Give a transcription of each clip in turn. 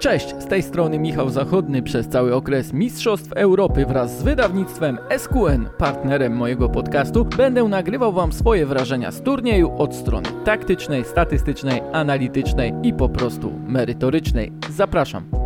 Cześć, z tej strony Michał Zachodny przez cały okres Mistrzostw Europy wraz z wydawnictwem SQN, partnerem mojego podcastu, będę nagrywał Wam swoje wrażenia z turnieju od strony taktycznej, statystycznej, analitycznej i po prostu merytorycznej. Zapraszam.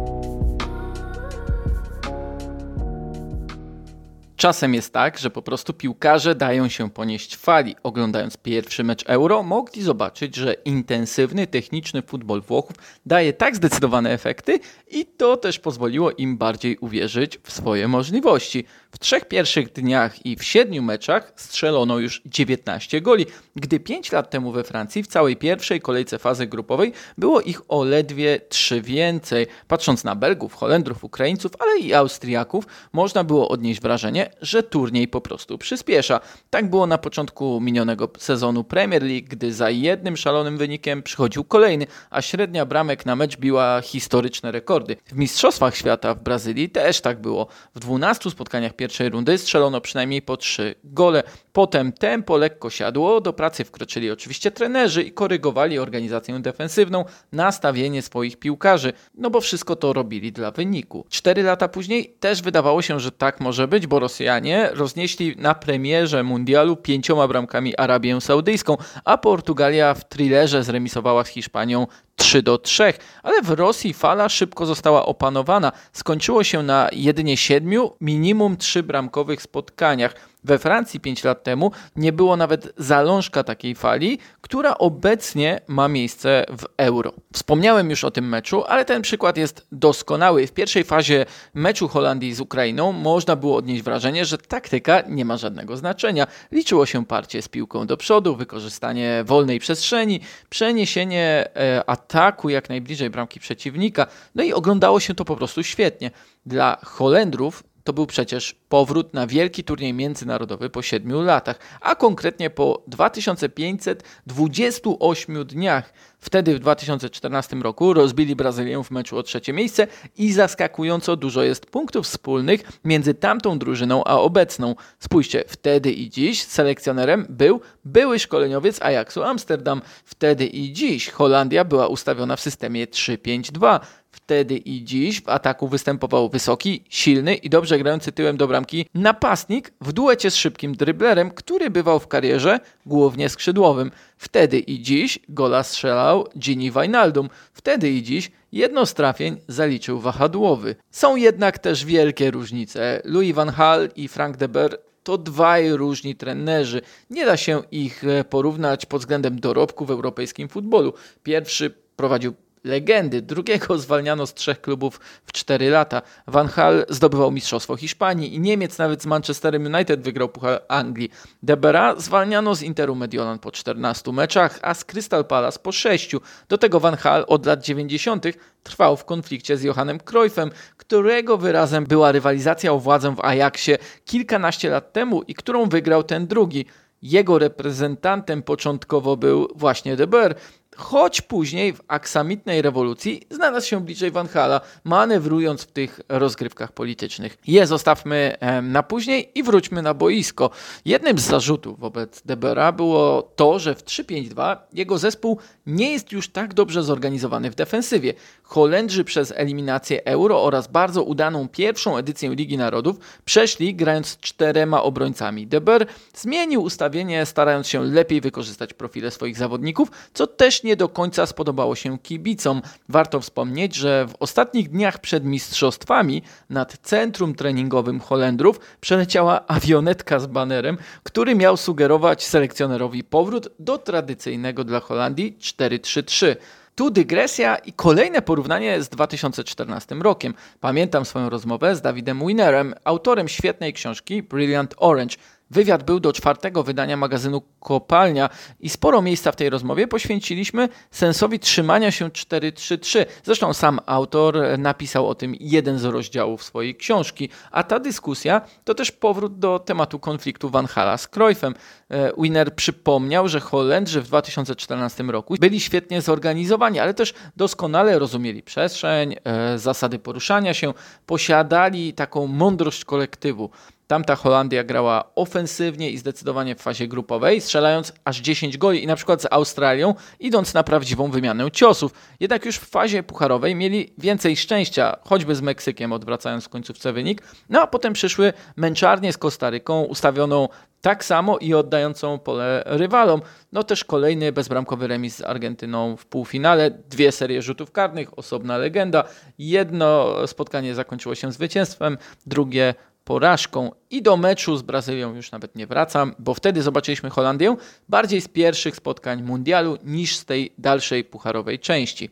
Czasem jest tak, że po prostu piłkarze dają się ponieść fali. Oglądając pierwszy mecz Euro, mogli zobaczyć, że intensywny, techniczny futbol Włochów daje tak zdecydowane efekty i to też pozwoliło im bardziej uwierzyć w swoje możliwości. W trzech pierwszych dniach i w siedmiu meczach strzelono już 19 goli, gdy 5 lat temu we Francji w całej pierwszej kolejce fazy grupowej było ich o ledwie 3 więcej. Patrząc na Belgów, Holendrów, Ukraińców, ale i Austriaków, można było odnieść wrażenie, że turniej po prostu przyspiesza. Tak było na początku minionego sezonu Premier League, gdy za jednym szalonym wynikiem przychodził kolejny, a średnia bramek na mecz biła historyczne rekordy. W Mistrzostwach Świata w Brazylii też tak było. W 12 spotkaniach pierwszej rundy strzelono przynajmniej po 3 gole. Potem tempo lekko siadło, do pracy wkroczyli oczywiście trenerzy i korygowali organizację defensywną, nastawienie swoich piłkarzy, no bo wszystko to robili dla wyniku. Cztery lata później też wydawało się, że tak może być, bo Rosjanie roznieśli na premierze mundialu pięcioma bramkami Arabię Saudyjską, a Portugalia w thrillerze zremisowała z Hiszpanią 3 do 3, ale w Rosji fala szybko została opanowana. Skończyło się na jedynie 7, minimum 3 bramkowych spotkaniach. We Francji 5 lat temu nie było nawet zalążka takiej fali, która obecnie ma miejsce w euro. Wspomniałem już o tym meczu, ale ten przykład jest doskonały. W pierwszej fazie meczu Holandii z Ukrainą można było odnieść wrażenie, że taktyka nie ma żadnego znaczenia. Liczyło się parcie z piłką do przodu, wykorzystanie wolnej przestrzeni, przeniesienie e, ataku jak najbliżej bramki przeciwnika. No i oglądało się to po prostu świetnie. Dla Holendrów to był przecież powrót na wielki turniej międzynarodowy po 7 latach, a konkretnie po 2528 dniach. Wtedy w 2014 roku rozbili Brazylię w meczu o trzecie miejsce i zaskakująco dużo jest punktów wspólnych między tamtą drużyną a obecną. Spójrzcie, wtedy i dziś selekcjonerem był były szkoleniowiec Ajaxu Amsterdam. Wtedy i dziś Holandia była ustawiona w systemie 3-5-2 wtedy i dziś w ataku występował wysoki, silny i dobrze grający tyłem do bramki napastnik w duecie z szybkim dryblerem, który bywał w karierze głównie skrzydłowym. Wtedy i dziś gola strzelał Gini Wijnaldum. Wtedy i dziś jedno z trafień zaliczył wahadłowy. Są jednak też wielkie różnice. Louis van Gaal i Frank de Boer to dwaj różni trenerzy. Nie da się ich e, porównać pod względem dorobku w europejskim futbolu. Pierwszy prowadził legendy. Drugiego zwalniano z trzech klubów w cztery lata. Van Hal zdobywał Mistrzostwo Hiszpanii i Niemiec nawet z Manchesterem United wygrał Puchar Anglii. Debera zwalniano z Interu Mediolan po 14 meczach, a z Crystal Palace po 6. Do tego Van Hal od lat 90. trwał w konflikcie z Johannem Cruyffem, którego wyrazem była rywalizacja o władzę w Ajaxie kilkanaście lat temu i którą wygrał ten drugi. Jego reprezentantem początkowo był właśnie De Boer, choć później w aksamitnej rewolucji znalazł się bliżej Van Hala, manewrując w tych rozgrywkach politycznych. Je zostawmy na później i wróćmy na boisko. Jednym z zarzutów wobec Debera było to, że w 3-5-2 jego zespół nie jest już tak dobrze zorganizowany w defensywie. Holendrzy przez eliminację Euro oraz bardzo udaną pierwszą edycję Ligi Narodów przeszli grając czterema obrońcami. Deber zmienił ustawienie, starając się lepiej wykorzystać profile swoich zawodników, co też nie do końca spodobało się kibicom. Warto wspomnieć, że w ostatnich dniach przed mistrzostwami nad centrum treningowym Holendrów przeleciała awionetka z banerem, który miał sugerować selekcjonerowi powrót do tradycyjnego dla Holandii 4-3-3. Tu dygresja i kolejne porównanie z 2014 rokiem. Pamiętam swoją rozmowę z Davidem Winerem, autorem świetnej książki Brilliant Orange. Wywiad był do czwartego wydania magazynu Kopalnia i sporo miejsca w tej rozmowie poświęciliśmy sensowi trzymania się 433. Zresztą sam autor napisał o tym jeden z rozdziałów swojej książki, a ta dyskusja to też powrót do tematu konfliktu Van Hala z Cruyffem. E, Winer przypomniał, że Holendrzy w 2014 roku byli świetnie zorganizowani, ale też doskonale rozumieli przestrzeń, e, zasady poruszania się, posiadali taką mądrość kolektywu. Tamta Holandia grała ofensywnie i zdecydowanie w fazie grupowej, strzelając aż 10 goli i na przykład z Australią, idąc na prawdziwą wymianę ciosów. Jednak już w fazie pucharowej mieli więcej szczęścia, choćby z Meksykiem odwracając w końcówce wynik. No a potem przyszły męczarnie z Kostaryką, ustawioną tak samo i oddającą pole rywalom. No też kolejny bezbramkowy remis z Argentyną w półfinale, dwie serie rzutów karnych, osobna legenda. Jedno spotkanie zakończyło się zwycięstwem, drugie porażką i do meczu z Brazylią już nawet nie wracam, bo wtedy zobaczyliśmy Holandię bardziej z pierwszych spotkań mundialu niż z tej dalszej pucharowej części.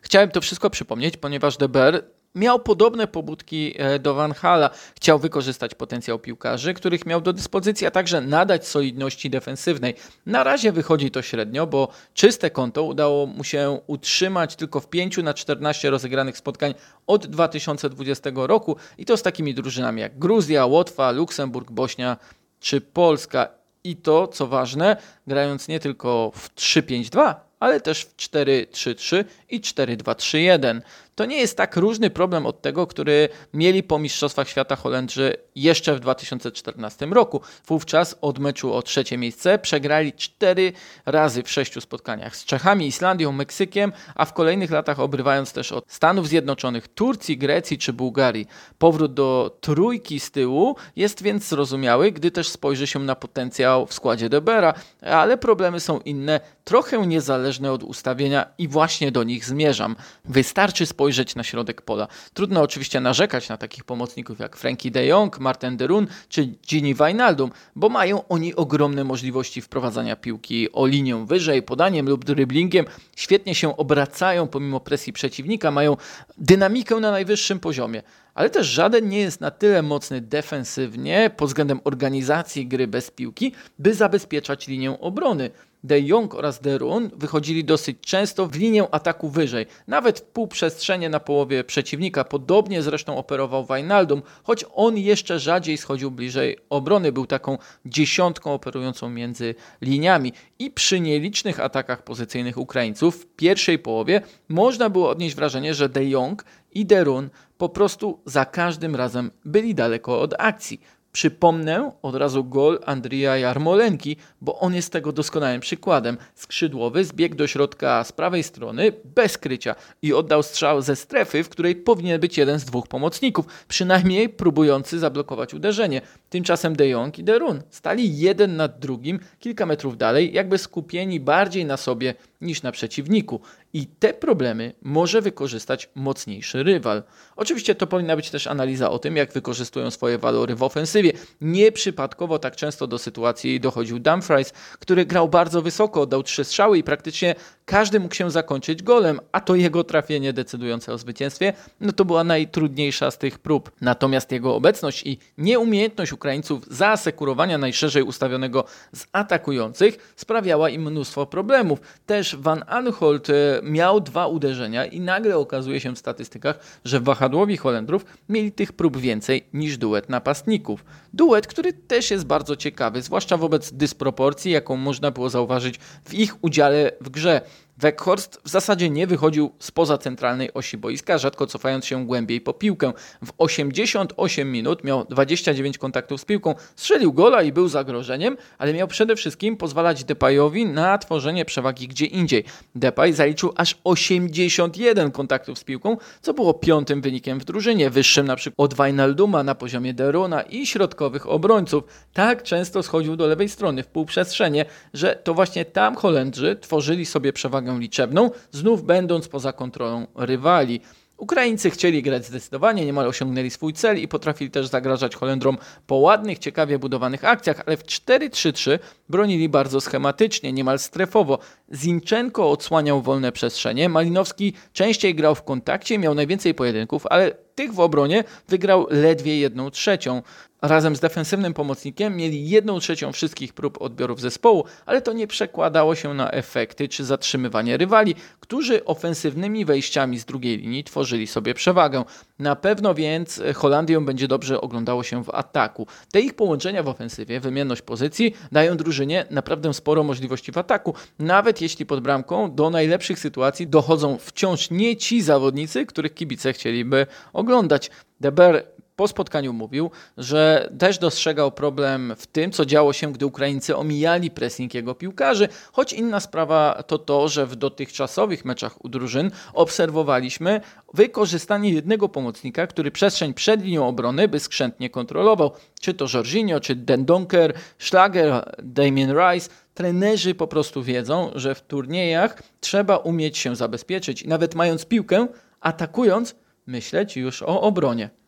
Chciałem to wszystko przypomnieć, ponieważ DeBer miał podobne pobudki e, do Van Hala. Chciał wykorzystać potencjał piłkarzy, których miał do dyspozycji, a także nadać solidności defensywnej. Na razie wychodzi to średnio, bo czyste konto udało mu się utrzymać tylko w 5 na 14 rozegranych spotkań od 2020 roku i to z takimi drużynami jak Gruzja, Łotwa, Luksemburg, Bośnia czy Polska. I to, co ważne, grając nie tylko w 3-5-2, ale też w 4-3-3 i 4-2-3-1 to nie jest tak różny problem od tego, który mieli po Mistrzostwach Świata Holendrzy jeszcze w 2014 roku. Wówczas od meczu o trzecie miejsce przegrali cztery razy w sześciu spotkaniach z Czechami, Islandią, Meksykiem, a w kolejnych latach obrywając też od Stanów Zjednoczonych, Turcji, Grecji czy Bułgarii. Powrót do trójki z tyłu jest więc zrozumiały, gdy też spojrzy się na potencjał w składzie Debera, ale problemy są inne, trochę niezależne od ustawienia i właśnie do nich zmierzam. Wystarczy spojrzeć spojrzeć na środek pola. Trudno oczywiście narzekać na takich pomocników jak Frankie de Jong, Martin Derun czy Gini Wijnaldum, bo mają oni ogromne możliwości wprowadzania piłki o linię wyżej, podaniem lub dribblingiem. Świetnie się obracają pomimo presji przeciwnika, mają dynamikę na najwyższym poziomie ale też żaden nie jest na tyle mocny defensywnie pod względem organizacji gry bez piłki, by zabezpieczać linię obrony. De Jong oraz Derun wychodzili dosyć często w linię ataku wyżej, nawet w półprzestrzenie na połowie przeciwnika. Podobnie zresztą operował Wijnaldum, choć on jeszcze rzadziej schodził bliżej obrony, był taką dziesiątką operującą między liniami. I przy nielicznych atakach pozycyjnych Ukraińców w pierwszej połowie można było odnieść wrażenie, że De Jong i Derun po prostu za każdym razem byli daleko od akcji. Przypomnę od razu gol Andrija Jarmolenki, bo on jest tego doskonałym przykładem. Skrzydłowy zbiegł do środka z prawej strony bez krycia i oddał strzał ze strefy, w której powinien być jeden z dwóch pomocników, przynajmniej próbujący zablokować uderzenie. Tymczasem De Jong i Derun stali jeden nad drugim kilka metrów dalej, jakby skupieni bardziej na sobie niż na przeciwniku. I te problemy może wykorzystać mocniejszy rywal. Oczywiście to powinna być też analiza o tym, jak wykorzystują swoje walory w ofensywie. Nieprzypadkowo tak często do sytuacji dochodził Dumfries, który grał bardzo wysoko, dał trzy strzały i praktycznie każdy mógł się zakończyć golem, a to jego trafienie decydujące o zwycięstwie, no to była najtrudniejsza z tych prób. Natomiast jego obecność i nieumiejętność Ukraińców zaasekurowania najszerzej ustawionego z atakujących sprawiała im mnóstwo problemów. Też Van Aanholt e, miał dwa uderzenia i nagle okazuje się w statystykach, że wahadłowi Holendrów mieli tych prób więcej niż duet napastników. Duet, który też jest bardzo ciekawy, zwłaszcza wobec dysproporcji, jaką można było zauważyć w ich udziale w grze. Weghorst w zasadzie nie wychodził spoza centralnej osi boiska, rzadko cofając się głębiej po piłkę. W 88 minut miał 29 kontaktów z piłką, strzelił gola i był zagrożeniem, ale miał przede wszystkim pozwalać Depayowi na tworzenie przewagi gdzie indziej. Depay zaliczył aż 81 kontaktów z piłką, co było piątym wynikiem w drużynie, wyższym na przykład od Wijnalduma na poziomie Derona i środkowych obrońców. Tak często schodził do lewej strony w półprzestrzenie, że to właśnie tam Holendrzy tworzyli sobie przewagę liczebną, znów będąc poza kontrolą rywali. Ukraińcy chcieli grać zdecydowanie, niemal osiągnęli swój cel i potrafili też zagrażać Holendrom po ładnych, ciekawie budowanych akcjach, ale w 4-3-3 bronili bardzo schematycznie, niemal strefowo. Zinchenko odsłaniał wolne przestrzenie, Malinowski częściej grał w kontakcie, miał najwięcej pojedynków, ale tych w obronie wygrał ledwie jedną trzecią razem z defensywnym pomocnikiem mieli jedną trzecią wszystkich prób odbiorów zespołu, ale to nie przekładało się na efekty czy zatrzymywanie rywali, którzy ofensywnymi wejściami z drugiej linii tworzyli sobie przewagę. Na pewno więc Holandię będzie dobrze oglądało się w ataku. Te ich połączenia w ofensywie, wymienność pozycji dają drużynie naprawdę sporo możliwości w ataku, nawet jeśli pod bramką do najlepszych sytuacji dochodzą wciąż nie ci zawodnicy, których kibice chcieliby oglądać. Deber po spotkaniu mówił, że też dostrzegał problem w tym, co działo się, gdy Ukraińcy omijali pressing jego piłkarzy, choć inna sprawa to to, że w dotychczasowych meczach u drużyn obserwowaliśmy wykorzystanie jednego pomocnika, który przestrzeń przed linią obrony by skrzętnie kontrolował. Czy to Jorginho, czy Dendonker, Schlager, Damien Rice. Trenerzy po prostu wiedzą, że w turniejach trzeba umieć się zabezpieczyć i nawet mając piłkę, atakując, myśleć już o obronie.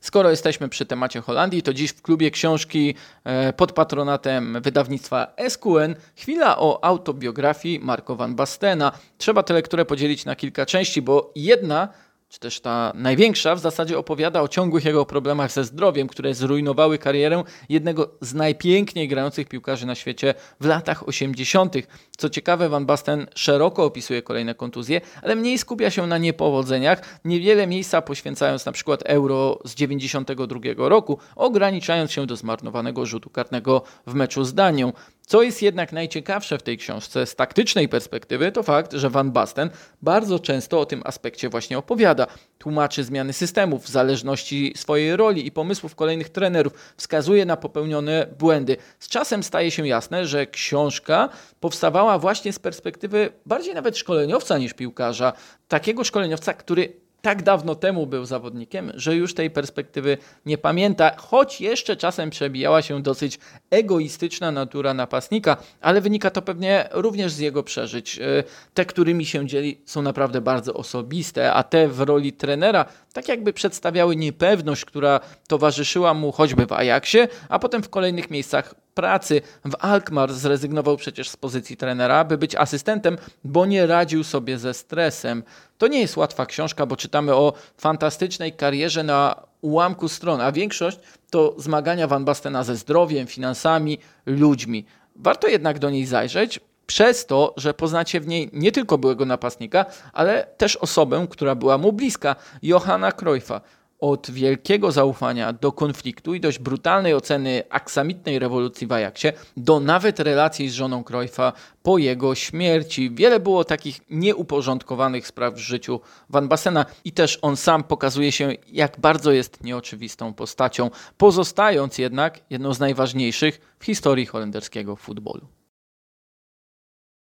Skoro jesteśmy przy temacie Holandii, to dziś w klubie książki e, pod patronatem wydawnictwa SQN chwila o autobiografii Marco van Bastena. Trzeba tę lekturę podzielić na kilka części, bo jedna czy też ta największa, w zasadzie opowiada o ciągłych jego problemach ze zdrowiem, które zrujnowały karierę jednego z najpiękniej grających piłkarzy na świecie w latach 80. Co ciekawe, Van Basten szeroko opisuje kolejne kontuzje, ale mniej skupia się na niepowodzeniach, niewiele miejsca poświęcając na przykład Euro z 92 roku, ograniczając się do zmarnowanego rzutu karnego w meczu z Danią. Co jest jednak najciekawsze w tej książce z taktycznej perspektywy, to fakt, że Van Basten bardzo często o tym aspekcie właśnie opowiada. Tłumaczy zmiany systemów w zależności swojej roli i pomysłów kolejnych trenerów, wskazuje na popełnione błędy. Z czasem staje się jasne, że książka powstawała właśnie z perspektywy bardziej nawet szkoleniowca niż piłkarza. Takiego szkoleniowca, który tak dawno temu był zawodnikiem, że już tej perspektywy nie pamięta, choć jeszcze czasem przebijała się dosyć egoistyczna natura napastnika, ale wynika to pewnie również z jego przeżyć. E, te, którymi się dzieli, są naprawdę bardzo osobiste, a te w roli trenera tak jakby przedstawiały niepewność, która towarzyszyła mu choćby w Ajaxie, a potem w kolejnych miejscach pracy. W Alkmaar zrezygnował przecież z pozycji trenera, by być asystentem, bo nie radził sobie ze stresem. To nie jest łatwa książka, bo czytamy o fantastycznej karierze na ułamku stron, a większość to zmagania Van Bastena ze zdrowiem, finansami, ludźmi. Warto jednak do niej zajrzeć, przez to, że poznacie w niej nie tylko byłego napastnika, ale też osobę, która była mu bliska, Johanna Cruyffa. Od wielkiego zaufania do konfliktu i dość brutalnej oceny aksamitnej rewolucji w Ajaxie, do nawet relacji z żoną Cruyffa po jego śmierci. Wiele było takich nieuporządkowanych spraw w życiu Van Bassena i też on sam pokazuje się, jak bardzo jest nieoczywistą postacią, pozostając jednak jedną z najważniejszych w historii holenderskiego futbolu.